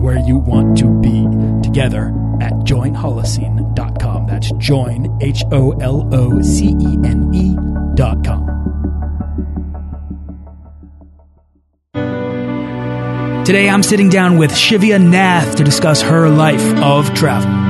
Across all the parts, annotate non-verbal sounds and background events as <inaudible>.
where you want to be together at joinholocene.com. That's join, H O L O C E N E.com. Today I'm sitting down with Shivya Nath to discuss her life of travel.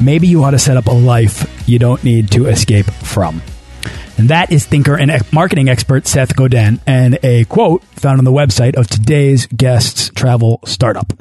maybe you ought to set up a life you don't need to escape from. And that is thinker and marketing expert Seth Godin and a quote found on the website of today's guest's travel startup.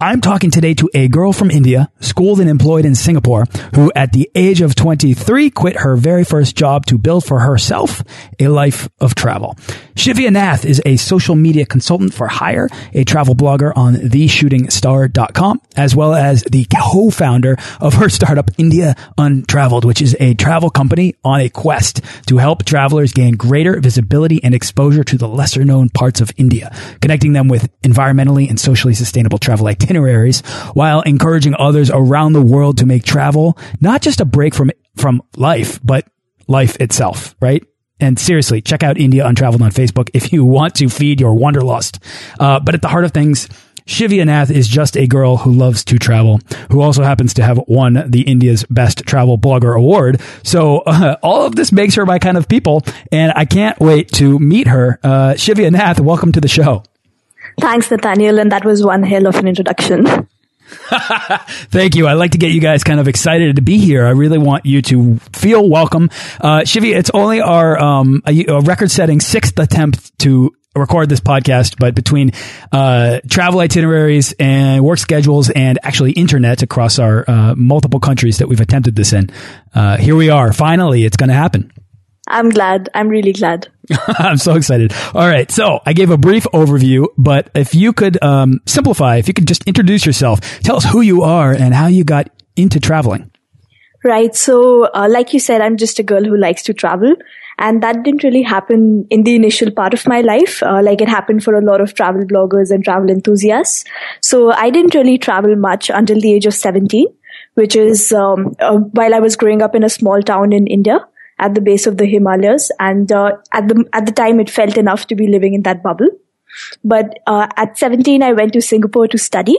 I'm talking today to a girl from India, schooled and employed in Singapore, who at the age of 23 quit her very first job to build for herself a life of travel. Shivya Nath is a social media consultant for hire, a travel blogger on theshootingstar.com, as well as the co-founder of her startup India Untraveled, which is a travel company on a quest to help travelers gain greater visibility and exposure to the lesser known parts of India, connecting them with environmentally and socially sustainable travel itineraries while encouraging others around the world to make travel not just a break from, from life, but life itself, right? And seriously, check out India Untraveled on Facebook if you want to feed your wanderlust. Uh, but at the heart of things, Shivya Nath is just a girl who loves to travel, who also happens to have won the India's Best Travel Blogger Award. So uh, all of this makes her my kind of people, and I can't wait to meet her. Uh, Shivya Nath, welcome to the show. Thanks, Nathaniel, and that was one hell of an introduction. <laughs> Thank you. I like to get you guys kind of excited to be here. I really want you to feel welcome. Uh, Shivya, it's only our um, a, a record-setting sixth attempt to record this podcast, but between uh, travel itineraries and work schedules and actually internet across our uh, multiple countries that we've attempted this in, uh, here we are. Finally, it's going to happen. I'm glad. I'm really glad. <laughs> I'm so excited. All right. So I gave a brief overview, but if you could um, simplify, if you could just introduce yourself, tell us who you are and how you got into traveling. Right. So, uh, like you said, I'm just a girl who likes to travel. And that didn't really happen in the initial part of my life, uh, like it happened for a lot of travel bloggers and travel enthusiasts. So I didn't really travel much until the age of 17, which is um, uh, while I was growing up in a small town in India at the base of the Himalayas. And uh, at the at the time, it felt enough to be living in that bubble. But uh, at 17, I went to Singapore to study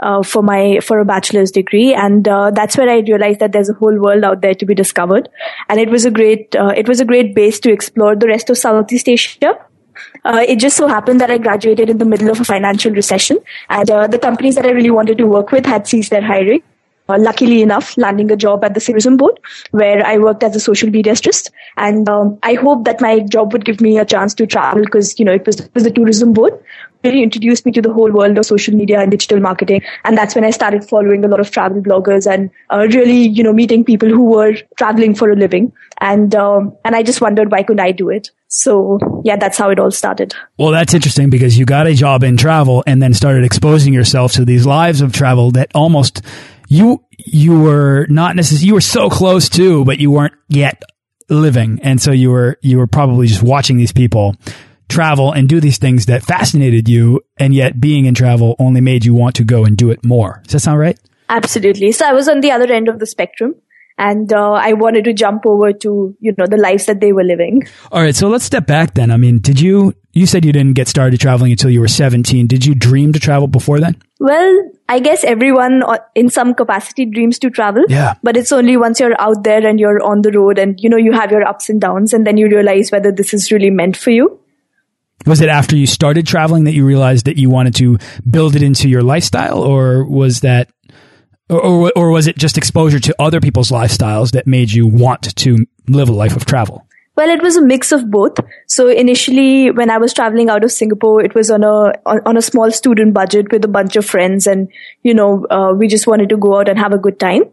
uh, for my for a bachelor's degree, and uh, that's where I realized that there's a whole world out there to be discovered, and it was a great uh, it was a great base to explore the rest of Southeast Asia. Uh, it just so happened that I graduated in the middle of a financial recession, and uh, the companies that I really wanted to work with had ceased their hiring. Uh, luckily enough, landing a job at the tourism board where I worked as a social media strategist. And um, I hope that my job would give me a chance to travel because, you know, it was, it was the tourism board really introduced me to the whole world of social media and digital marketing. And that's when I started following a lot of travel bloggers and uh, really, you know, meeting people who were traveling for a living. And, um, and I just wondered why couldn't I do it? So yeah, that's how it all started. Well, that's interesting because you got a job in travel and then started exposing yourself to these lives of travel that almost you, you were not necessarily, you were so close to, but you weren't yet living. And so you were, you were probably just watching these people travel and do these things that fascinated you, and yet being in travel only made you want to go and do it more. Does that sound right? Absolutely. So I was on the other end of the spectrum. and uh, I wanted to jump over to you know the lives that they were living. All right, so let's step back then. I mean, did you you said you didn't get started traveling until you were 17. Did you dream to travel before then? Well, I guess everyone uh, in some capacity dreams to travel. Yeah. But it's only once you're out there and you're on the road and you know you have your ups and downs and then you realize whether this is really meant for you. Was it after you started traveling that you realized that you wanted to build it into your lifestyle or was that or, or was it just exposure to other people's lifestyles that made you want to live a life of travel? Well, it was a mix of both. So initially, when I was traveling out of Singapore, it was on a on, a small student budget with a bunch of friends, and you know, uh, we just wanted to go out and have a good time.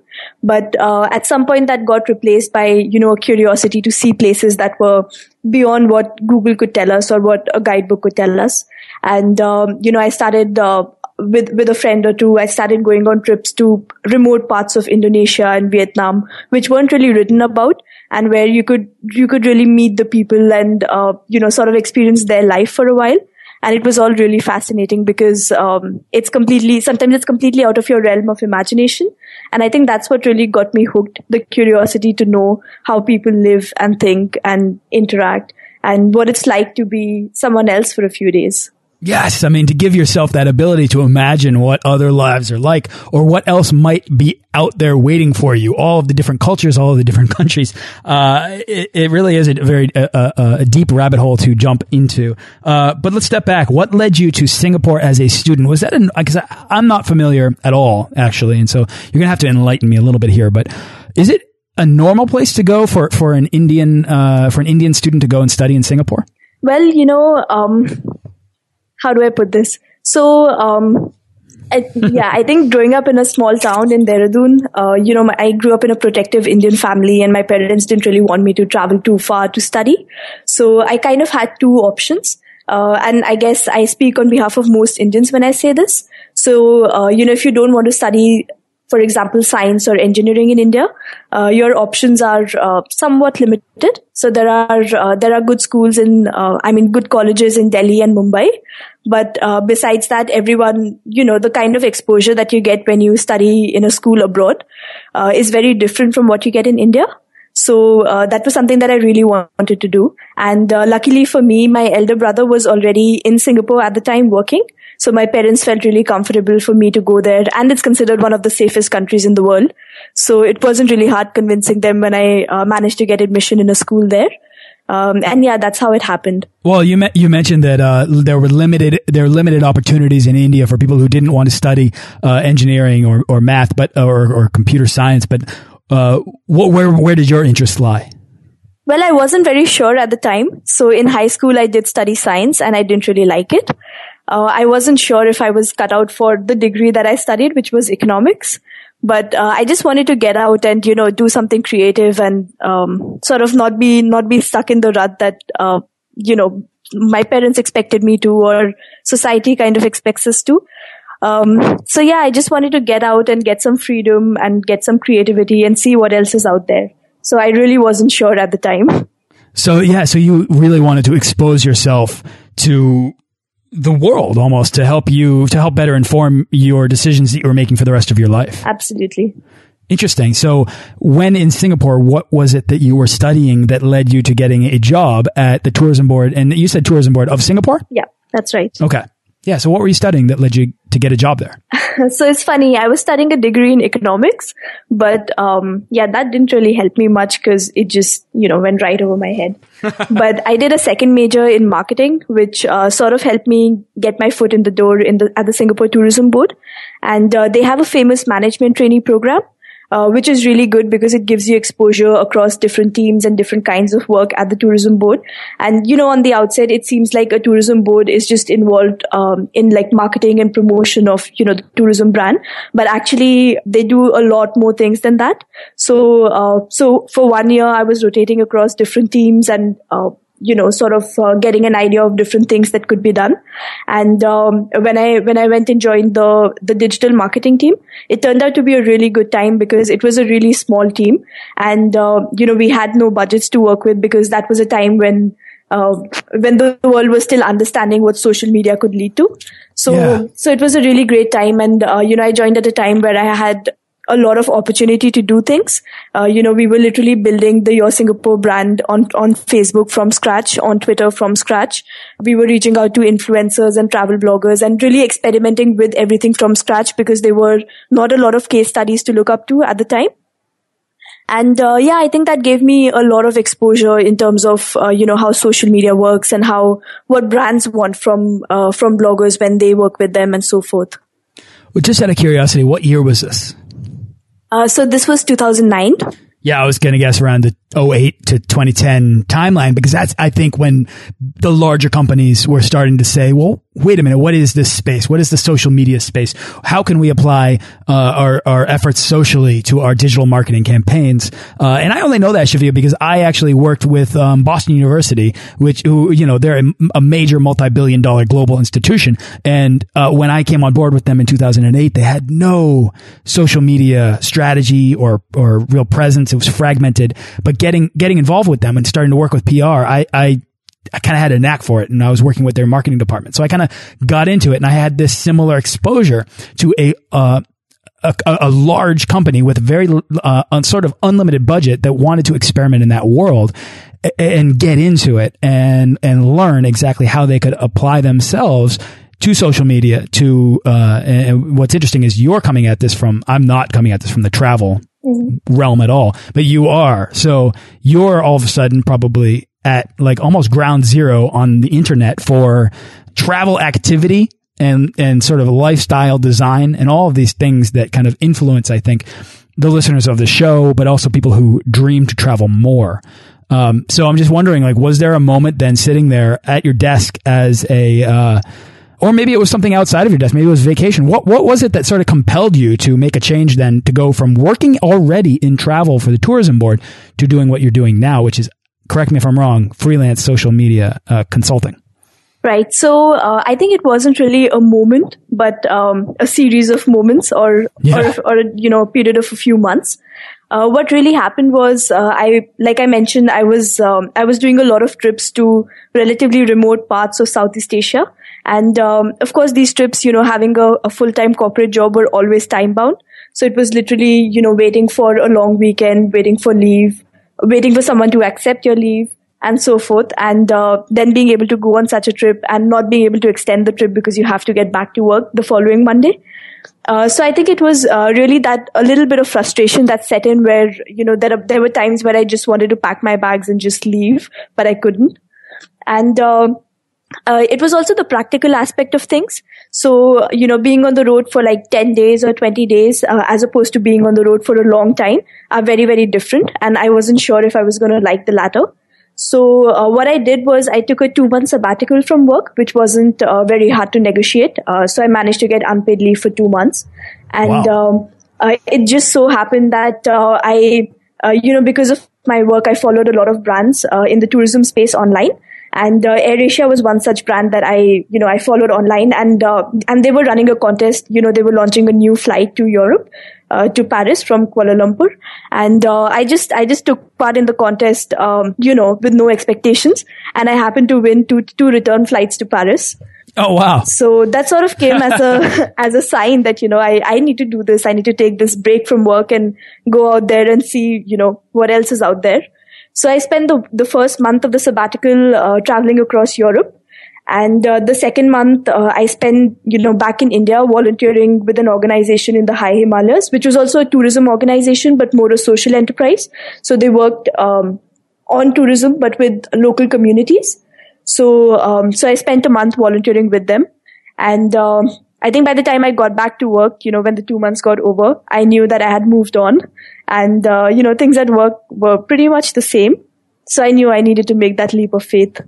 But uh, at some point, that got replaced by you know a curiosity to see places that were beyond what Google could tell us or what a guidebook could tell us. And um, you know, I started uh, with with a friend or two, I started going on trips to remote parts of Indonesia and Vietnam, which weren't really written about, and where you could you could really meet the people and uh, you know sort of experience their life for a while. And it was all really fascinating because um, it's completely sometimes it's completely out of your realm of imagination, and I think that's what really got me hooked: the curiosity to know how people live and think and interact, and what it's like to be someone else for a few days. Yes, I mean to give yourself that ability to imagine what other lives are like or what else might be out there waiting for you. All of the different cultures, all of the different <laughs> countries. Uh, it, it, really is a very a deep rabbit hole to jump into. Uh, but let's step back. What led you to Singapore as a student? Was that because I'm not familiar at all actually, and so you're gonna have to enlighten me a little bit here. But is it a normal place to go for for an Indian uh, for an Indian student to go and study in Singapore? Well, you know. Um how do I put this? So, um, I, yeah, I think growing up in a small town in Dehradun, uh, you know, my, I grew up in a protective Indian family and my parents didn't really want me to travel too far to study. So I kind of had two options. Uh, and I guess I speak on behalf of most Indians when I say this. So, uh, you know, if you don't want to study for example, science or engineering in India, uh, your options are uh, somewhat limited. So there are uh, there are good schools in, uh, I mean, good colleges in Delhi and Mumbai. But uh, besides that, everyone, you know, the kind of exposure that you get when you study in a school abroad uh, is very different from what you get in India. So that was something that I really wanted to do. And luckily for me, my elder brother was already in Singapore at the time working. So my parents felt really comfortable for me to go there and it's considered one of the safest countries in the world. So it wasn't really hard convincing them when I uh, managed to get admission in a school there. Um, and yeah, that's how it happened. Well, you you mentioned that uh, there were limited there were limited opportunities in India for people who didn't want to study uh, engineering or, or math, but or, or computer science. But uh, what, where where did your interest lie? Well, I wasn't very sure at the time. So in high school, I did study science, and I didn't really like it uh, I wasn't sure if I was cut out for the degree that I studied, which was economics. But uh, I just wanted to get out and you know do something creative and um, sort of not be not be stuck in the rut that uh, you know my parents expected me to or society kind of expects us to. Um, so yeah, I just wanted to get out and get some freedom and get some creativity and see what else is out there. So I really wasn't sure at the time. So yeah, so you really wanted to expose yourself to the world almost to help you to help better inform your decisions that you were making for the rest of your life. Absolutely. Interesting. So, when in Singapore, what was it that you were studying that led you to getting a job at the tourism board? And you said tourism board of Singapore? Yeah, that's right. Okay. Yeah. So what were you studying that led you to get a job there? <laughs> so it's funny. I was studying a degree in economics, but um, yeah, that didn't really help me much because it just you know went right over my head. <laughs> but I did a second major in marketing, which uh, sort of helped me get my foot in the door in the at the Singapore Tourism Board, and uh, they have a famous management trainee program uh, which is really good because it gives you exposure across different teams and different kinds of work at the tourism board. And, you know, on the outset, it seems like a tourism board is just involved um, in like marketing and promotion of, you know, the tourism brand. But actually, they do a lot more things than that. So, uh, so for one year, I was rotating across different teams and, uh, you know, sort of uh, getting an idea of different things that could be done. And um, when I when I went and joined the the digital marketing team, it turned out to be a really good time because it was a really small team, and uh, you know we had no budgets to work with because that was a time when. Uh, when the world was still understanding what social media could lead to, so yeah. so it was a really great time, and uh, you know I joined at a time where I had a lot of opportunity to do things. Uh, you know, we were literally building the Your Singapore brand on, on Facebook from scratch, on Twitter from scratch. We were reaching out to influencers and travel bloggers and really experimenting with everything from scratch because there were not a lot of case studies to look up to at the time. And uh, yeah, I think that gave me a lot of exposure in terms of uh, you know how social media works and how what brands want from uh, from bloggers when they work with them and so forth. Well, just out of curiosity, what year was this? Uh, so this was 2009. Yeah, I was going to guess around the 08 to 2010 timeline because that's, I think, when the larger companies were starting to say, well, wait a minute, what is this space? What is the social media space? How can we apply uh, our, our efforts socially to our digital marketing campaigns? Uh, and I only know that, Shivya, because I actually worked with um, Boston University, which, who, you know, they're a, a major multi-billion dollar global institution. And uh, when I came on board with them in 2008, they had no social media strategy or, or real presence. It was fragmented, but getting, getting involved with them and starting to work with PR, I, I I kind of had a knack for it and I was working with their marketing department. So I kind of got into it and I had this similar exposure to a, uh, a, a, large company with very uh, sort of unlimited budget that wanted to experiment in that world and get into it and and learn exactly how they could apply themselves to social media to uh, and what's interesting is you're coming at this from I'm not coming at this from the travel. Realm at all but you are so you're all of a sudden probably at like almost ground zero on the internet for travel activity and, and sort of lifestyle design and all of these things that kind of influence, I think, the listeners of the show, but also people who dream to travel more. Um, so I'm just wondering, like, was there a moment then sitting there at your desk as a, uh, or maybe it was something outside of your desk. Maybe it was vacation. What what was it that sort of compelled you to make a change then to go from working already in travel for the tourism board to doing what you're doing now, which is correct me if I'm wrong, freelance social media uh, consulting. Right. So uh, I think it wasn't really a moment, but um, a series of moments, or yeah. or, or you know, a period of a few months. Uh, what really happened was, uh, I like I mentioned, I was um, I was doing a lot of trips to relatively remote parts of Southeast Asia, and um, of course, these trips, you know, having a, a full time corporate job were always time bound. So it was literally, you know, waiting for a long weekend, waiting for leave, waiting for someone to accept your leave and so forth and uh, then being able to go on such a trip and not being able to extend the trip because you have to get back to work the following monday uh, so I think it was uh, really that a little bit of frustration that set in where you know there there were times where I just wanted to pack my bags and just leave, but I couldn't. And uh, uh, it was also the practical aspect of things. So, you know, being on the road for like 10 days or 20 days, uh, as opposed to being on the road for a long time are very, very different. And I wasn't sure if I was going to like the latter. So, uh, what I did was I took a two month sabbatical from work, which wasn't uh, very hard to negotiate. Uh, so I managed to get unpaid leave for two months. And, wow. um, it just so happened that, I, you know, because of my work, I followed a lot of brands, in the tourism space online. And uh, AirAsia was one such brand that I, you know, I followed online, and uh, and they were running a contest. You know, they were launching a new flight to Europe, uh, to Paris from Kuala Lumpur, and uh, I just I just took part in the contest, um, you know, with no expectations, and I happened to win two two return flights to Paris. Oh wow! So that sort of came as a <laughs> as a sign that you know I I need to do this. I need to take this break from work and go out there and see you know what else is out there. So I spent the, the first month of the sabbatical uh, traveling across Europe. And uh, the second month, uh, I spent, you know, back in India volunteering with an organization in the high Himalayas, which was also a tourism organization, but more a social enterprise. So they worked um, on tourism, but with local communities. So, um, so I spent a month volunteering with them. And um, I think by the time I got back to work, you know, when the two months got over, I knew that I had moved on and, uh, you know, things at work were pretty much the same. So I knew I needed to make that leap of faith.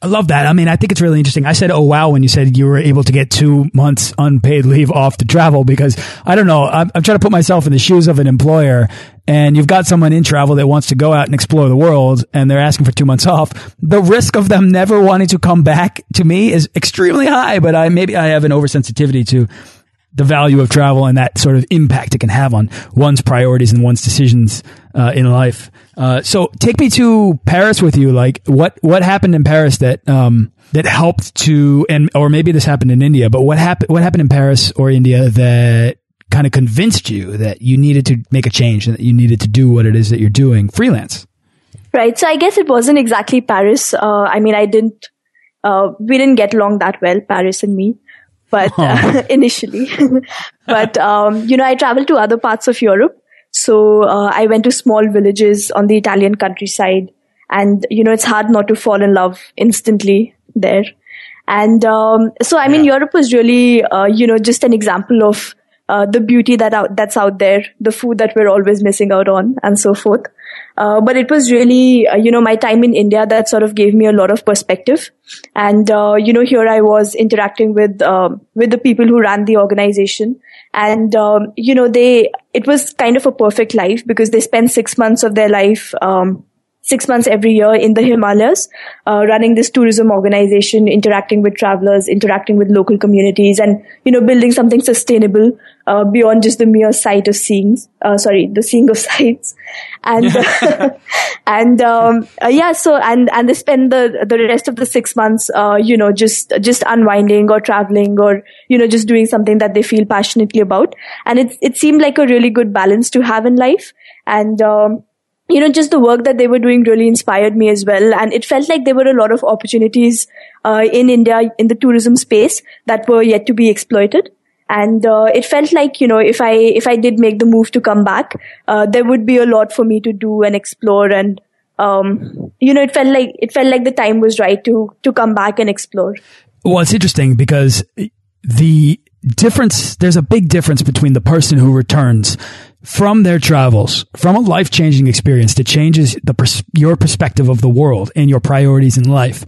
I love that. I mean, I think it's really interesting. I said, "Oh wow," when you said you were able to get two months unpaid leave off to travel because I don't know. I'm, I'm, trying to put myself in the shoes of an employer, and you've got someone in travel that wants to go out and explore the world, and they're asking for two months off. The risk of them never wanting to come back to me is extremely high. But I maybe I have an oversensitivity to the value of travel and that sort of impact it can have on one's priorities and one's decisions uh, in life. Uh, so take me to Paris with you. Like what what happened in Paris that um, that helped to and or maybe this happened in India, but what happened what happened in Paris or India that kind of convinced you that you needed to make a change and that you needed to do what it is that you're doing freelance? Right. So I guess it wasn't exactly Paris. Uh, I mean, I didn't, uh, we didn't get along that well, Paris and me, but uh, <laughs> initially. <laughs> but, um, you know, I traveled to other parts of Europe. So uh, I went to small villages on the Italian countryside. And, you know, it's hard not to fall in love instantly there. And um, so, I mean, yeah. Europe was really, uh, you know, just an example of uh, the beauty that out, that's out there, the food that we're always missing out on, and so forth. Uh, but it was really, uh, you know, my time in India that sort of gave me a lot of perspective. And, uh, you know, here I was interacting with, um, with the people who ran the organization. And, um, you know, they, it was kind of a perfect life because they spent six months of their life, um, six months every year in the Himalayas, uh, running this tourism organization, interacting with travelers, interacting with local communities, and you know, building something sustainable uh, beyond just the mere sight of seeing. Uh, sorry, the seeing of <laughs> sights, and <laughs> and um, uh, yeah. So and and they spend the the rest of the six months, uh, you know, just just unwinding or traveling or you know, just doing something that they feel passionately about, and it it seemed like a really good balance to have in life, and. Um, you know, just the work that they were doing really inspired me as well. And it felt like there were a lot of opportunities uh, in India in the tourism space that were yet to be exploited. And uh, it felt like, you know, if I if I did make the move to come back, uh, there would be a lot for me to do and explore. And um, you know, it felt like it felt like the time was right to to come back and explore. Well, it's interesting because the difference there's a big difference between the person who returns from their travels, from a life changing experience that changes the pers your perspective of the world and your priorities in life.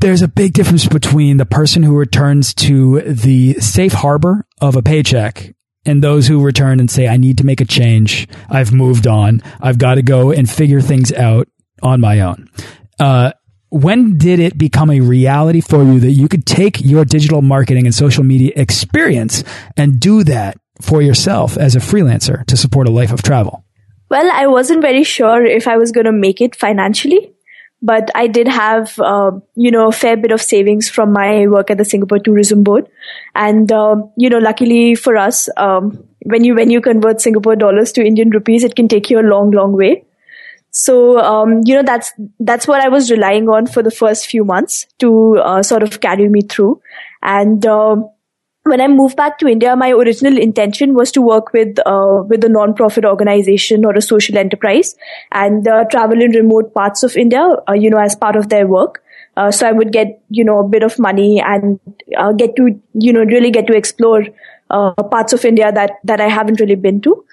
There's a big difference between the person who returns to the safe harbor of a paycheck and those who return and say, I need to make a change. I've moved on. I've got to go and figure things out on my own. Uh, when did it become a reality for you that you could take your digital marketing and social media experience and do that for yourself as a freelancer to support a life of travel? Well, I wasn't very sure if I was going to make it financially, but I did have, uh, you know, a fair bit of savings from my work at the Singapore Tourism Board. And, uh, you know, luckily for us, um, when you, when you convert Singapore dollars to Indian rupees, it can take you a long, long way. So, um, you know, that's, that's what I was relying on for the first few months to, uh, sort of carry me through. And, um, when I moved back to India, my original intention was to work with uh, with a non-profit organization or a social enterprise and uh, travel in remote parts of India, uh, you know, as part of their work. Uh, so I would get, you know, a bit of money and uh, get to, you know, really get to explore uh, parts of India that that I haven't really been to.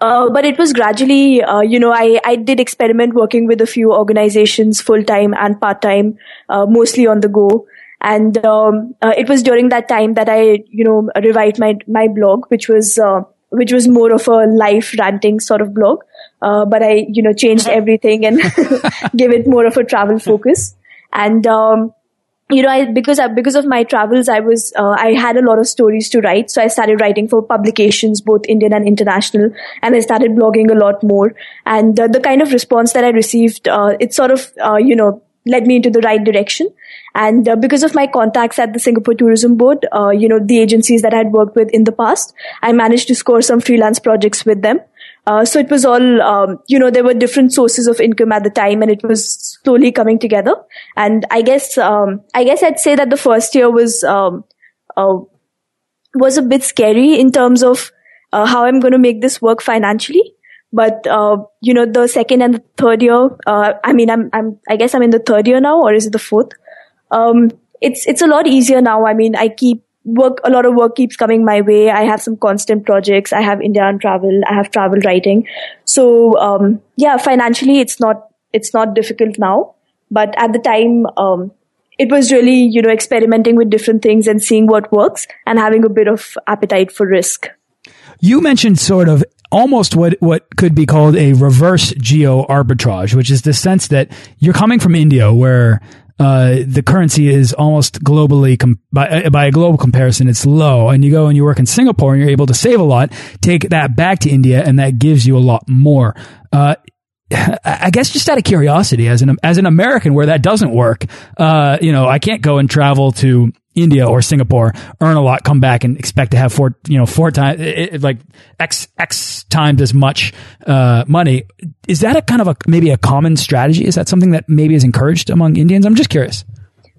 but it was gradually, you know, I, I did experiment working with a few organizations full time and part time, mostly on the go. And um, uh, it was during that time that I, you know, revived my my blog, which was uh, which was more of a life ranting sort of blog. Uh, but I, you know, changed <laughs> everything and <laughs> gave it more of a travel focus. And um, you know, I, because I, because of my travels, I was uh, I had a lot of stories to write, so I started writing for publications, both Indian and international, and I started blogging a lot more. And uh, the kind of response that I received, uh, it sort of uh, you know led me into the right direction. And uh, because of my contacts at the Singapore Tourism Board, uh, you know, the agencies that I had worked with in the past, I managed to score some freelance projects with them. Uh, so it was all, um, you know, there were different sources of income at the time and it was slowly coming together. And I guess, um, I guess I'd say that the first year was, um, uh, was a bit scary in terms of uh, how I'm going to make this work financially. But uh, you know, the second and the third year, uh, I mean, I'm, I'm, I guess I'm in the third year now, or is it the fourth? Um, it's it's a lot easier now. I mean, I keep work a lot of work keeps coming my way. I have some constant projects. I have India Untraveled. I have travel writing. So um, yeah, financially, it's not it's not difficult now. But at the time, um, it was really you know experimenting with different things and seeing what works and having a bit of appetite for risk. You mentioned sort of almost what what could be called a reverse geo arbitrage, which is the sense that you're coming from India, where uh, the currency is almost globally by, by a global comparison, it's low. And you go and you work in Singapore and you're able to save a lot. Take that back to India, and that gives you a lot more. Uh, I guess just out of curiosity, as an as an American, where that doesn't work, uh, you know, I can't go and travel to India or Singapore, earn a lot, come back and expect to have four, you know, four times, like X, X times as much, uh, money. Is that a kind of a, maybe a common strategy? Is that something that maybe is encouraged among Indians? I'm just curious.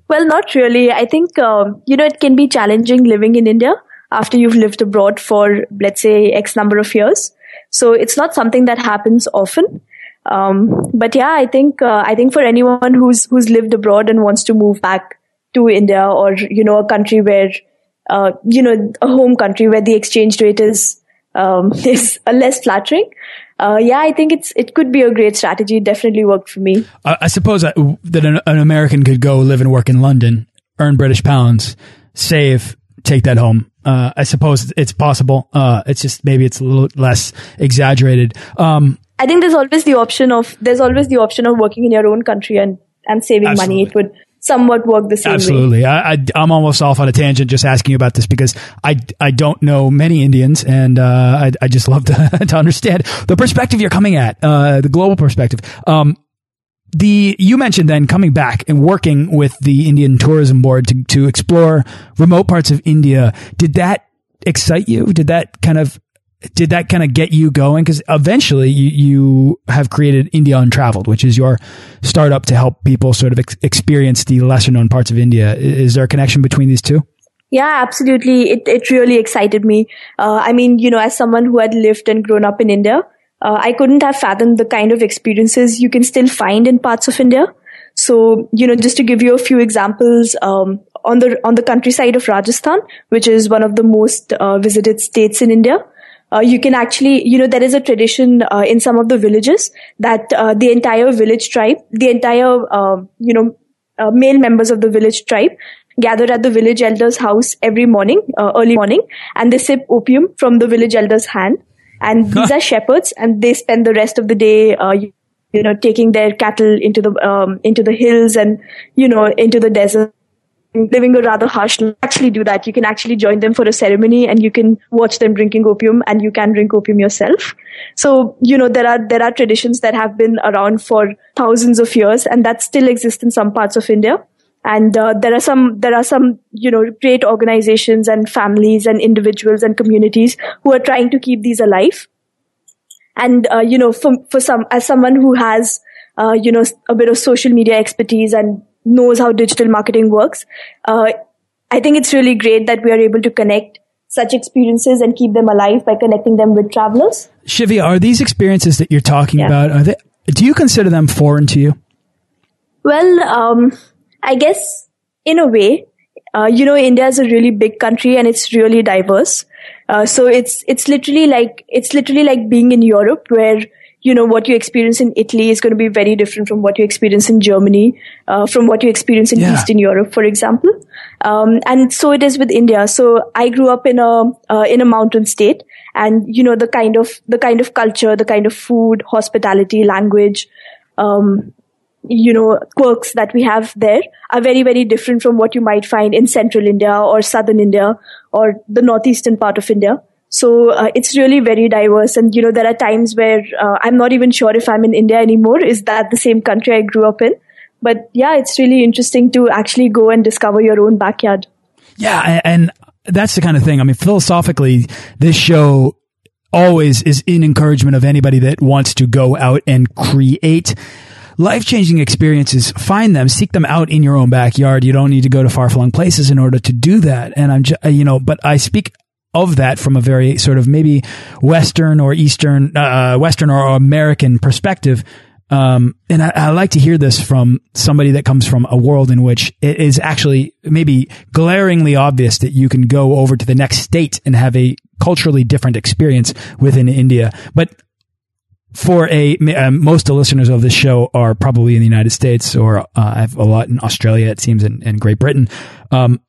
Well, not really. I think, um, you know, it can be challenging living in India after you've lived abroad for, let's say, X number of years. So it's not something that happens often. Um, but yeah, I think, uh, I think for anyone who's, who's lived abroad and wants to move back to India or, you know, a country where, uh, you know, a home country where the exchange rate is, um, <laughs> is less flattering. Uh, yeah, I think it's it could be a great strategy. It definitely worked for me. I, I suppose that, that an, an, American could go live and work in London, earn British pounds, save, take that home. Uh, I suppose it's possible. Uh, it's just maybe it's a little less exaggerated. Um, I think there's always the option of there's always the option of working in your own country and and saving absolutely. money. It would somewhat work the same Absolutely. way. Absolutely. I, am almost off on a tangent just asking you about this because I, I don't know many Indians and uh, I, I just love to, <laughs> to understand the perspective you're coming at, uh, the global perspective. Um, the you mentioned then coming back and working with the Indian Tourism Board to to explore remote parts of India. Did that excite you? Did that kind of did that kind of get you going? Because eventually you, you have created India Untraveled, which is your startup to help people sort of ex experience the lesser known parts of India. Is there a connection between these two? Yeah, absolutely. It, it really excited me. Uh, I mean, you know, as someone who had lived and grown up in India, uh, I couldn't have fathomed the kind of experiences you can still find in parts of India. So, you know, just to give you a few examples, um, on the on the countryside of Rajasthan, which is one of the most uh, visited states in India, uh, you can actually, you know, there is a tradition uh, in some of the villages that uh, the entire village tribe, the entire, um, you know, uh, male members of the village tribe gather at the village elder's house every morning, uh, early morning, and they sip opium from the village elder's hand. And these are shepherds, and they spend the rest of the day, uh, you know, taking their cattle into the um, into the hills and you know into the desert living a rather harsh life, actually do that. You can actually join them for a ceremony and you can watch them drinking opium and you can drink opium yourself. So, you know, there are, there are traditions that have been around for thousands of years and that still exist in some parts of India. And uh, there are some, there are some, you know, great organizations and families and individuals and communities who are trying to keep these alive. And, uh, you know, for, for some, as someone who has, uh, you know, a bit of social media expertise and knows how digital marketing works. Uh, I think it's really great that we are able to connect such experiences and keep them alive by connecting them with travelers. Shivya, are these experiences that you're talking yeah. about, are they, do you consider them foreign to you? Well, um, I guess in a way, uh, you know, India is a really big country and it's really diverse. Uh, so it's, it's literally like, it's literally like being in Europe where you know, what you experience in Italy is going to be very different from what you experience in Germany, uh, from what you experience in yeah. Eastern Europe, for example. Um, and so it is with India. So I grew up in a, uh, in a mountain state and, you know, the kind of, the kind of culture, the kind of food, hospitality, language, um, you know, quirks that we have there are very, very different from what you might find in central India or southern India or the northeastern part of India. So uh, it's really very diverse. And, you know, there are times where uh, I'm not even sure if I'm in India anymore. Is that the same country I grew up in? But yeah, it's really interesting to actually go and discover your own backyard. Yeah. And that's the kind of thing. I mean, philosophically, this show always is in encouragement of anybody that wants to go out and create life changing experiences. Find them, seek them out in your own backyard. You don't need to go to far flung places in order to do that. And I'm you know, but I speak of that from a very sort of maybe Western or Eastern, uh, Western or American perspective. Um, and I, I, like to hear this from somebody that comes from a world in which it is actually maybe glaringly obvious that you can go over to the next state and have a culturally different experience within India. But for a uh, most of the listeners of this show are probably in the United States or uh, I have a lot in Australia, it seems, and, and Great Britain. Um,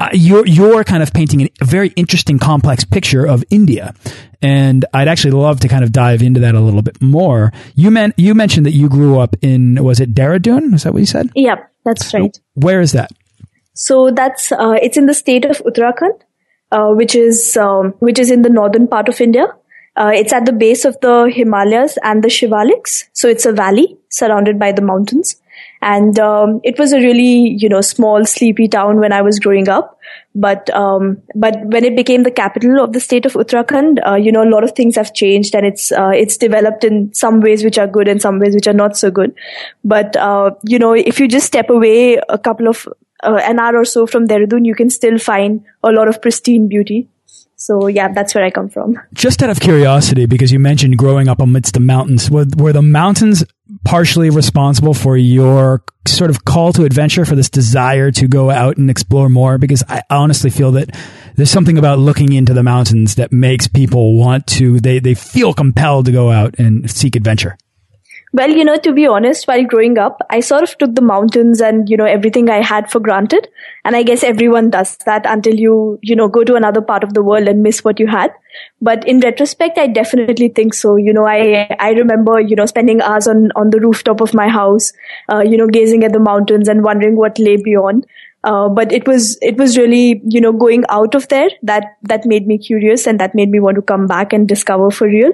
uh, you're you're kind of painting a very interesting, complex picture of India, and I'd actually love to kind of dive into that a little bit more. You meant you mentioned that you grew up in was it Dehradun? Is that what you said? Yeah, that's right. Where is that? So that's uh, it's in the state of Uttarakhand, uh, which is um, which is in the northern part of India. Uh, it's at the base of the Himalayas and the Shivaliks, so it's a valley surrounded by the mountains. And um, it was a really, you know, small, sleepy town when I was growing up. But um, but when it became the capital of the state of Uttarakhand, uh, you know, a lot of things have changed, and it's uh, it's developed in some ways which are good and some ways which are not so good. But uh, you know, if you just step away a couple of uh, an hour or so from Dehradun, you can still find a lot of pristine beauty. So yeah, that's where I come from. Just out of curiosity, because you mentioned growing up amidst the mountains, were, were the mountains partially responsible for your sort of call to adventure, for this desire to go out and explore more? Because I honestly feel that there's something about looking into the mountains that makes people want to, they, they feel compelled to go out and seek adventure. Well, you know, to be honest, while growing up, I sort of took the mountains and, you know, everything I had for granted. And I guess everyone does that until you, you know, go to another part of the world and miss what you had. But in retrospect, I definitely think so. You know, I, I remember, you know, spending hours on, on the rooftop of my house, uh, you know, gazing at the mountains and wondering what lay beyond. Uh, but it was, it was really, you know, going out of there that, that made me curious and that made me want to come back and discover for real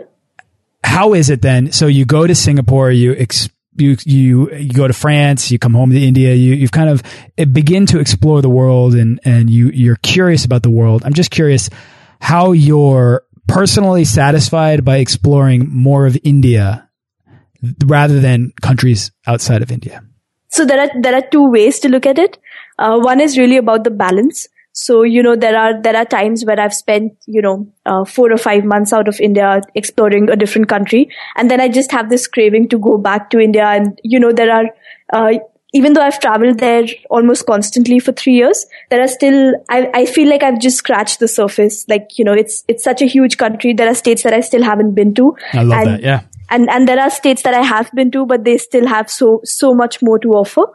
how is it then? So you go to Singapore, you you you you go to France, you come home to India, you you've kind of begin to explore the world and and you you're curious about the world. I'm just curious how you're personally satisfied by exploring more of India rather than countries outside of India. So there are there are two ways to look at it. Uh, one is really about the balance. So, you know, there are, there are times where I've spent, you know, uh, four or five months out of India exploring a different country. And then I just have this craving to go back to India. And, you know, there are, uh, even though I've traveled there almost constantly for three years, there are still, I, I feel like I've just scratched the surface. Like, you know, it's, it's such a huge country. There are states that I still haven't been to. I love and, that. Yeah. And, and there are states that I have been to, but they still have so, so much more to offer.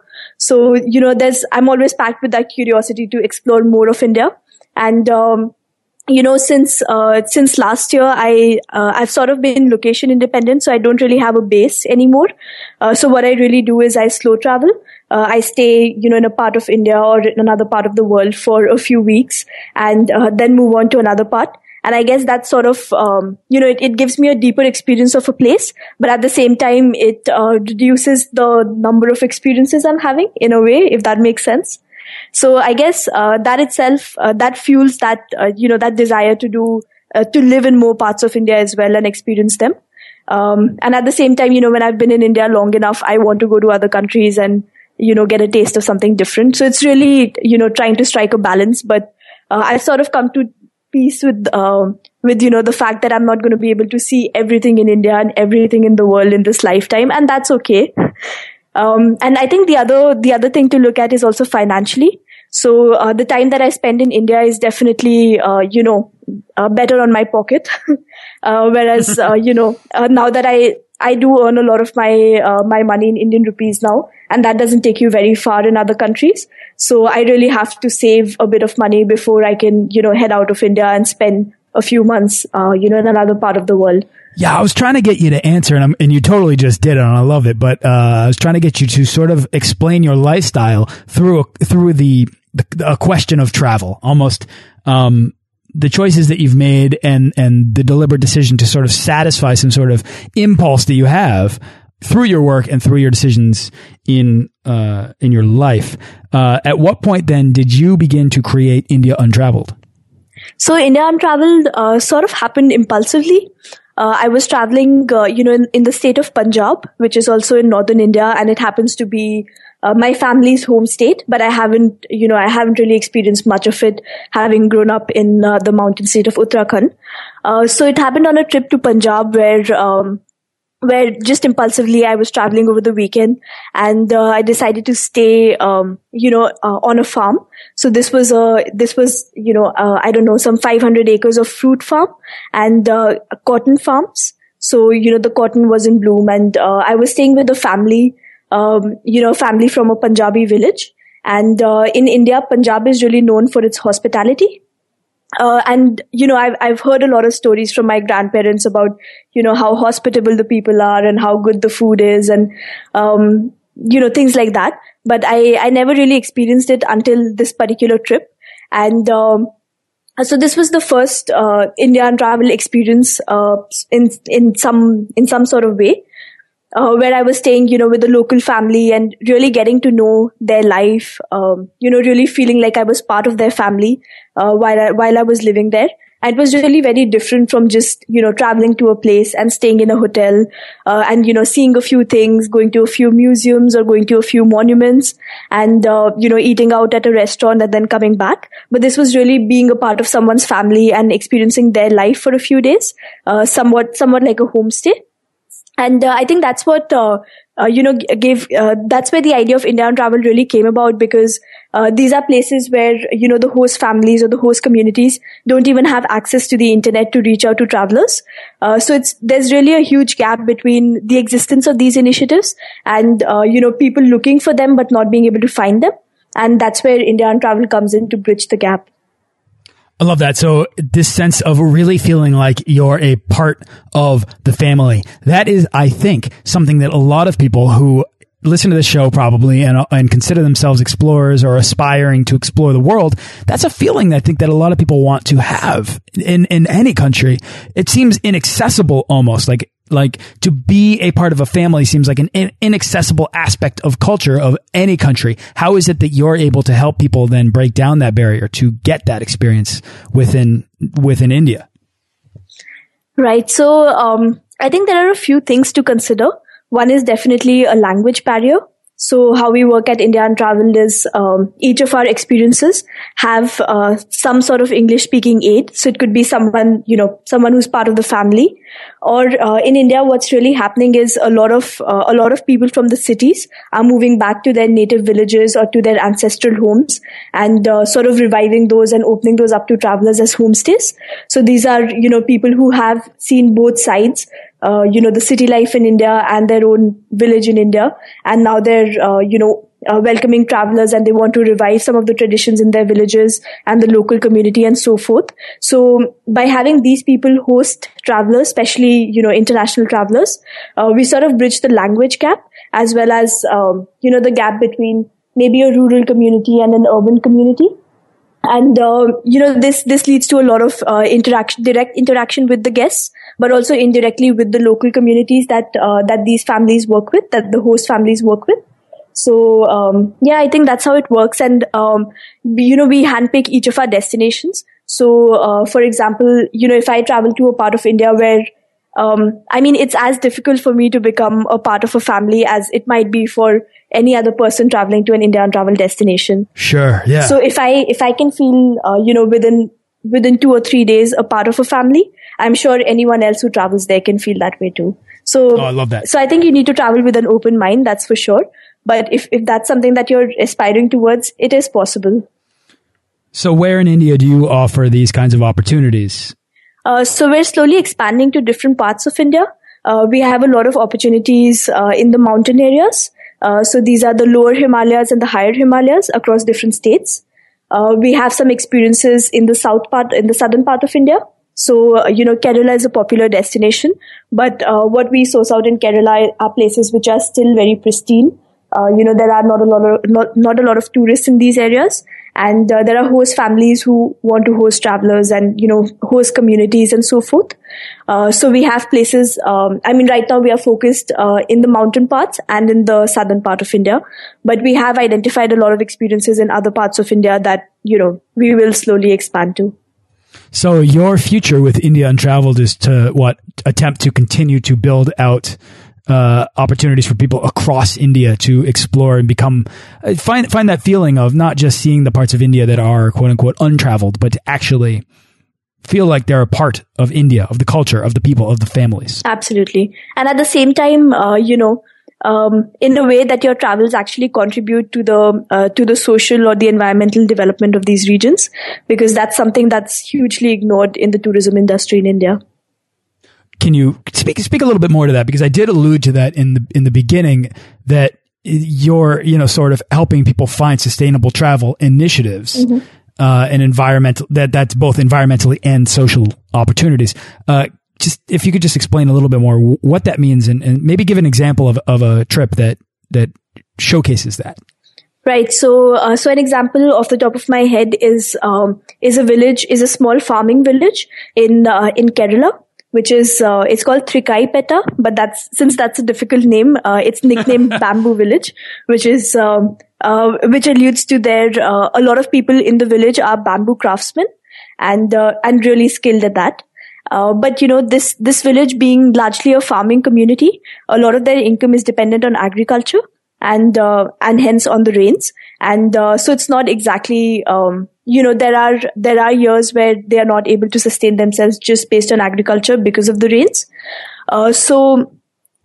So, you know, there's, I'm always packed with that curiosity to explore more of India. And, um, you know, since, uh, since last year, I, uh, I've sort of been location independent, so I don't really have a base anymore. Uh, so what I really do is I slow travel. Uh, I stay, you know, in a part of India or in another part of the world for a few weeks and uh, then move on to another part. And I guess that sort of, um, you know, it, it, gives me a deeper experience of a place, but at the same time, it uh, reduces the number of experiences I'm having in a way, if that makes sense. So I guess uh, that itself, uh, that fuels that, uh, you know, that desire to do, uh, to live in more parts of India as well and experience them. Um, and at the same time, you know, when I've been in India long enough, I want to go to other countries and, you know, get a taste of something different. So it's really, you know, trying to strike a balance, but uh, I've sort of come to peace with uh, with you know the fact that I'm not going to be able to see everything in India and everything in the world in this lifetime, and that's okay. Um, and I think the other the other thing to look at is also financially. So uh, the time that I spend in India is definitely uh, you know uh, better on my pocket, <laughs> uh, whereas <laughs> uh, you know now that I I do earn a lot of my my money in Indian rupees now, and that doesn't take you very far in other countries. So I really have to save a bit of money before I can, you know, head out of India and spend a few months, uh, you know, in another part of the world. Yeah, I was trying to get you to answer, and, and you totally just did it, and I love it. But uh, I was trying to get you to sort of explain your lifestyle through a, through the, the a question of travel, almost um, the choices that you've made, and and the deliberate decision to sort of satisfy some sort of impulse that you have through your work and through your decisions in uh, in your life. Uh, at what point then did you begin to create India Untraveled? So India Untraveled uh, sort of happened impulsively. Uh, I was traveling, uh, you know, in, in, the state of Punjab, which is also in northern India, and it happens to be uh, my family's home state. But I haven't, you know, I haven't really experienced much of it, having grown up in the mountain state of Uttarakhand. so it happened on a trip to Punjab where um, where just impulsively I was traveling over the weekend and uh, I decided to stay, um, you know, uh, on a farm. So this was a, this was, you know, uh, I don't know, some 500 acres of fruit farm and uh, cotton farms. So, you know, the cotton was in bloom and uh, I was staying with a family, um, you know, family from a Punjabi village. And uh, in India, Punjab is really known for its hospitality. Uh, and you know I've I've heard a lot of stories from my grandparents about you know how hospitable the people are and how good the food is and um, you know things like that. But I I never really experienced it until this particular trip, and um, so this was the first uh, India Untraveled experience uh, in in some in some sort of way. Uh, where I was staying, you know, with the local family and really getting to know their life, um, you know, really feeling like I was part of their family uh, while I, while I was living there. It was really very different from just, you know, traveling to a place and staying in a hotel, uh, and, you know, seeing a few things, going to a few museums or going to a few monuments and, uh, you know, eating out at a restaurant and then coming back. But this was really being a part of someone's family and experiencing their life for a few days, uh, somewhat, somewhat like a homestay and uh, i think that's what uh, uh, you know gave uh, that's where the idea of India Untraveled really came about because uh, these are places where you know the host families or the host communities don't even have access to the internet to reach out to travelers. Uh, so it's there's really a huge gap between the existence of these initiatives and you know people looking for them but not being able to find them. And that's where India Untraveled comes in to bridge the gap I love that. So this sense of really feeling like you're a part of the family. That is, I think, something that a lot of people who listen to the show probably and, uh, and consider themselves explorers or aspiring to explore the world, that's a feeling I think that a lot of people want to have in, in any country. It seems inaccessible almost like like to be a part of a family seems like an inaccessible aspect of culture of any country. How is it that you're able to help people then break down that barrier to get that experience within within India? Right. So um, I think there are a few things to consider. One is definitely a language barrier. So how we work at India Untraveled is um, each of our experiences have uh, some sort of English speaking aid. So it could be someone, you know, someone who's part of the family. Or uh, in India, what's really happening is a lot of uh, a lot of people from the cities are moving back to their native villages or to their ancestral homes and uh, sort of reviving those and opening those up to travelers as homestays. So these are you know people who have seen both sides uh, you know, the city life in India and their own village in India. And now they're, uh, you know, uh, welcoming travelers and they want to revive some of the traditions in their villages and the local community and so forth. So by having these people host travelers, especially, you know, international travelers, uh, we sort of bridge the language gap as well as, um, you know, the gap between maybe a rural community and an urban community and uh, you know this this leads to a lot of uh, interaction direct interaction with the guests but also indirectly with the local communities that uh, that these families work with that the host families work with so um, yeah i think that's how it works and um, you know we handpick each of our destinations so uh, for example you know if i travel to a part of india where um, I mean, it's as difficult for me to become a part of a family as it might be for any other person traveling to an India Untraveled destination. Sure. Yeah. So if I, if I can feel, uh, you know, within, within two or three days a part of a family, I'm sure anyone else who travels there can feel that way too. So, oh, I love that. So I think you need to travel with an open mind. That's for sure. But if, if that's something that you're aspiring towards, it is possible. So where in India do you offer these kinds of opportunities? Uh, so we're slowly expanding to different parts of India. Uh, we have a lot of opportunities uh, in the mountain areas. Uh, so these are the lower Himalayas and the higher Himalayas across different states. Uh, we have some experiences in the south part, in the southern part of India. So, you know, Kerala is a popular destination, but what we source out in Kerala are places which are still very pristine. you know, there are not a lot of, not, not a lot of tourists in these areas and uh, there are host families who want to host travelers and you know host communities and so forth uh, so we have places um, i mean right now we are focused uh, in the mountain parts and in the southern part of india but we have identified a lot of experiences in other parts of india that you know we will slowly expand to so your future with India Untraveled is to what attempt to continue to build out uh, opportunities for people across India to explore and become uh, find find that feeling of not just seeing the parts of India that are quote unquote untraveled, but to actually feel like they're a part of India, of the culture, of the people, of the families. Absolutely, and at the same time, uh, you know. Um, in a way that your travels actually contribute to the uh, to the social or the environmental development of these regions, because that's something that's hugely ignored in the tourism industry in India. Can you speak speak a little bit more to that? Because I did allude to that in the in the beginning that you're you know sort of helping people find sustainable travel initiatives. Mm -hmm. Uh, and environmental that that's both environmentally and social opportunities. Uh, just if you could just explain a little bit more what that means, and, and maybe give an example of of a trip that that showcases that. Right. So, uh, so an example off the top of my head is um, is a village, is a small farming village in uh, in Kerala, which is uh, it's called Trikaipeta, but that's since that's a difficult name, uh, it's nicknamed <laughs> Bamboo Village, which is um, uh, which alludes to their uh, a lot of people in the village are bamboo craftsmen and uh, and really skilled at that. Uh, but you know this this village being largely a farming community, a lot of their income is dependent on agriculture and and hence on the rains, and so it's not exactly um, you know there are there are years where they are not able to sustain themselves just based on agriculture because of the rains. Uh, so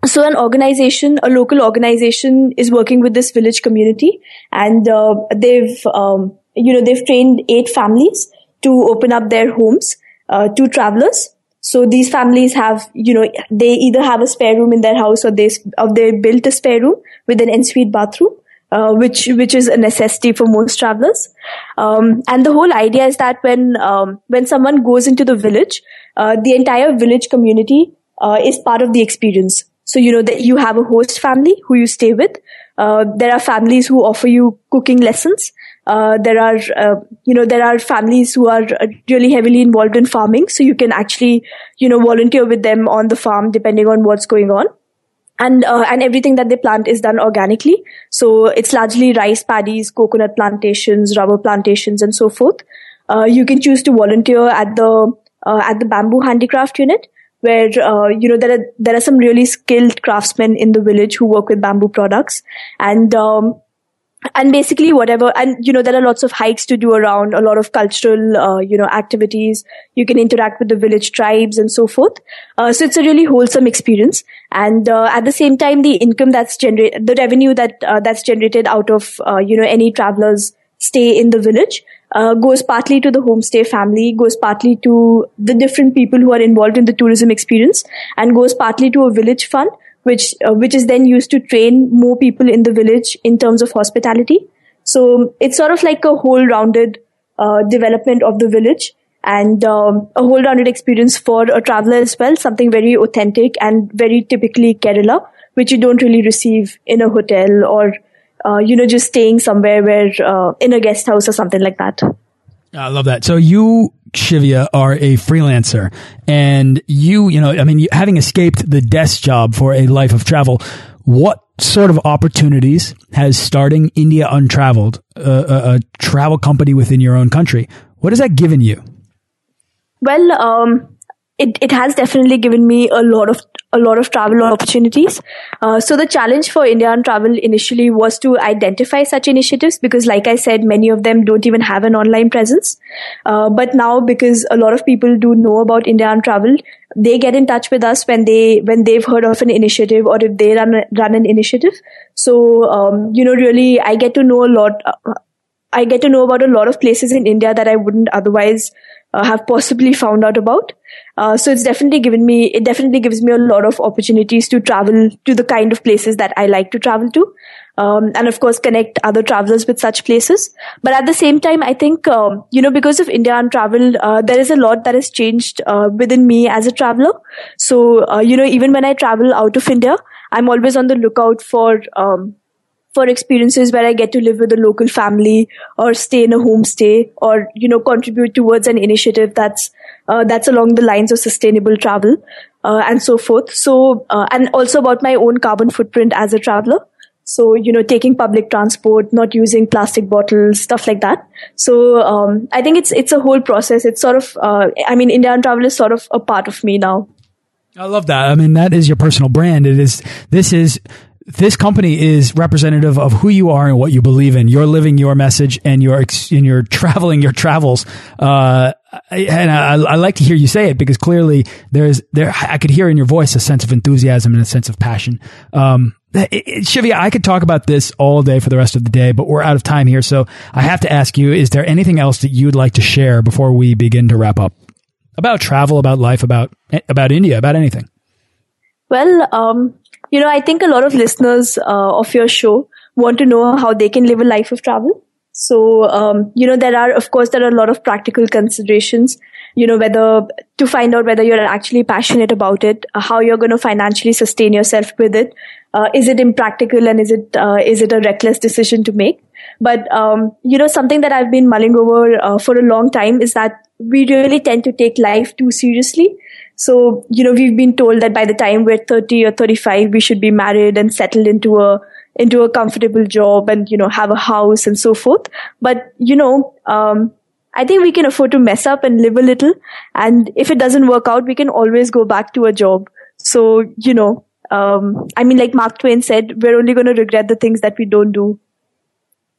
so an organization a local organization is working with this village community and uh, they've um, you know they've trained eight families to open up their homes uh, to travelers so these families have you know they either have a spare room in their house or they or they built a spare room with an ensuite bathroom uh, which which is a necessity for most travelers. Um, and the whole idea is that when um, when someone goes into the village, uh, the entire village community uh, is part of the experience. So you know that you have a host family who you stay with. Uh, there are families who offer you cooking lessons. Uh, there are uh, you know there are families who are really heavily involved in farming, so you can actually you know volunteer with them on the farm depending on what's going on and uh, and everything that they plant is done organically. So it's largely rice paddies, coconut plantations, rubber plantations, and so forth. Uh, you can choose to volunteer at the uh, at the bamboo handicraft unit, where uh, you know there are there are some really skilled craftsmen in the village who work with bamboo products, and um, and basically whatever and you know there are lots of hikes to do around a lot of cultural uh, you know activities. You can interact with the village tribes and so forth. Uh, so it's a really wholesome experience. And uh, at the same time the income that's generated the revenue that uh, that's generated out of uh, you know any travelers stay in the village uh, goes partly to the homestay family goes partly to the different people who are involved in the tourism experience and goes partly to a village fund which uh, which is then used to train more people in the village in terms of hospitality. So it's sort of like a whole rounded uh, development of the village and um, a whole rounded experience for a traveler as well. Something very authentic and very typically Kerala, which you don't really receive in a hotel or uh, you know just staying somewhere where uh, in a guest house or something like that. I love that. So you, Shivya, are a freelancer and you, you know, I mean, having escaped the desk job for a life of travel, what sort of opportunities has starting India Untraveled, a, a, travel company within your own country, what has that given you? Well, um, it, it has definitely given me a lot of a lot of travel opportunities. Uh, so the challenge for India Untraveled initially was to identify such initiatives because, like I said, many of them don't even have an online presence. Uh, but now, because a lot of people do know about India Untraveled, they get in touch with us when they when they've heard of an initiative or if they run run an initiative. So um, you know, really, I get to know a lot. Uh, I get to know about a lot of places in India that I wouldn't otherwise uh, have possibly found out about. Uh, so it's definitely given me, it definitely gives me a lot of opportunities to travel to the kind of places that I like to travel to. Um, and of course connect other travelers with such places. But at the same time, I think, um, you know, because of India Untraveled, uh, there is a lot that has changed, uh, within me as a traveler. So, uh, you know, even when I travel out of India, I'm always on the lookout for, um, for experiences where I get to live with a local family or stay in a homestay or, you know, contribute towards an initiative that's, uh, that's along the lines of sustainable travel, uh, and so forth. So, uh, and also about my own carbon footprint as a traveler. So, you know, taking public transport, not using plastic bottles, stuff like that. So, um, I think it's, it's a whole process. It's sort of, uh, I mean, India Untraveled is sort of a part of me now. I love that. I mean, that is your personal brand. It is, this is this company is representative of who you are and what you believe in. You're living your message and you're, and you're <laughs> traveling your travels. Uh, and I, I, like to hear you say it because clearly there's there, I could hear in your voice a sense of enthusiasm and a sense of passion. Um, it, it, I could talk about this all day for the rest of the day, but we're out of time here. So I have to ask you, is there anything else that you'd like to share before we begin to wrap up about travel, about life, about, about India, about anything? Well, um, you know, I think a lot of listeners uh, of your show want to know how they can live a life of travel. So, um, you know, there are, of course, there are a lot of practical considerations, you know, whether to find out whether you're actually passionate about it, uh, how you're going to financially sustain yourself with it. Uh, is it impractical and is it, uh, is it a reckless decision to make? But, um, you know, something that I've been mulling over uh, for a long time is that we really tend to take life too seriously. So, you know, we've been told that by the time we're 30 or 35, we should be married and settled into a, into a comfortable job and, you know, have a house and so forth. But, you know, um, I think we can afford to mess up and live a little. And if it doesn't work out, we can always go back to a job. So, you know, um, I mean, like Mark Twain said, we're only going to regret the things that we don't do.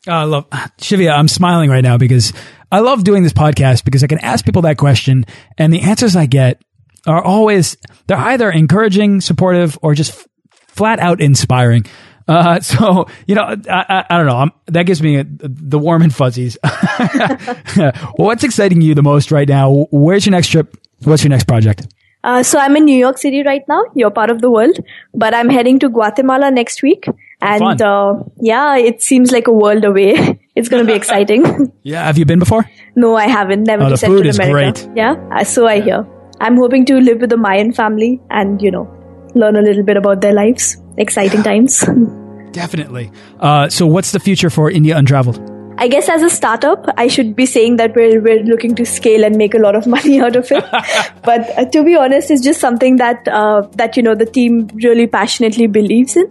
I love Shivya. I'm smiling right now because I love doing this podcast because I can ask people that question and the answers I get are always, they're either encouraging, supportive, or just flat out inspiring. Uh, <laughs> so, you know, I, I, I don't know. I'm, that gives me a, the warm and fuzzies. <laughs> What's exciting you the most right now? Where's your next trip? What's your next project? Uh, so I'm in New York City right now. You're part of the world, but I'm heading to Guatemala next week. And, uh, yeah, it seems like a world away. <laughs> it's going to be exciting. yeah. Have you been before? No, I haven't. Never oh, to the food is America. great. Yeah. Uh, so I hear. I'm hoping to live with the Mayan family and, you know, learn a little bit about their lives. Exciting times. <laughs> Definitely. Uh, so what's the future for India Untraveled? I guess as a startup, I should be saying that we're, we're looking to scale and make a lot of <laughs> money out of it. <laughs> but uh, to be honest, it's just something that, uh, that, you know, the team really passionately believes in.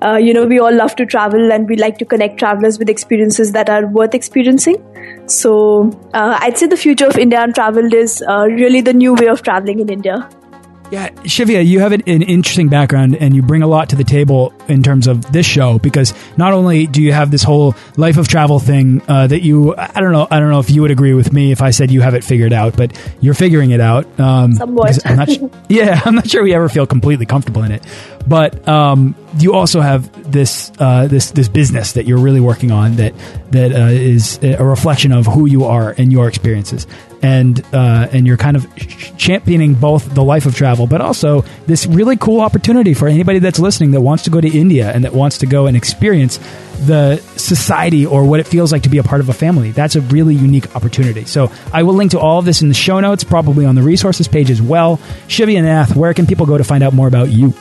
Uh, you know, we all love to travel and we like to connect travelers with experiences that are worth experiencing. So uh, I'd say the future of India Untraveled is uh, really the new way of traveling in India. Yeah, Shivya, you have an, an, interesting background and you bring a lot to the table in terms of this show because not only do you have this whole life of travel thing uh, that you, I don't know, I don't know if you would agree with me if I said you have it figured out, but you're figuring it out. Um, Somewhat. I'm not, <laughs> yeah, I'm not sure we ever feel completely comfortable in it, but um, you also have this uh, this this business that you're really working on that that uh, is a reflection of who you are and your experiences and uh, and you're kind of championing both the life of travel, but also this really cool opportunity for anybody that's listening that wants to go to India and that wants to go and experience the society or what it feels like to be a part of a family. That's a really unique opportunity. So I will link to all of this in the show notes, probably on the resources page as well. Shivya Nath, where can people go to find out more about you?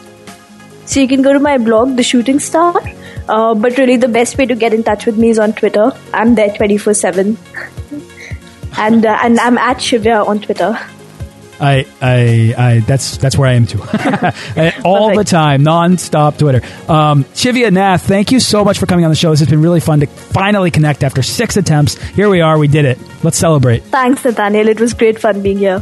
So you can go to my blog, The Shooting Star. Uh, but really, the best way to get in touch with me is on Twitter. I'm there 24 7 <laughs> and uh, and I'm at Shivya on Twitter. I, I, I, that's that's where I am too. <laughs> All the time, non-stop Twitter. Um, Shivya Nath, thank you so much for coming on the show. This has been really fun to finally connect after six attempts. Here we are, we did it. Let's celebrate. Thanks, Nathaniel. It was great fun being here.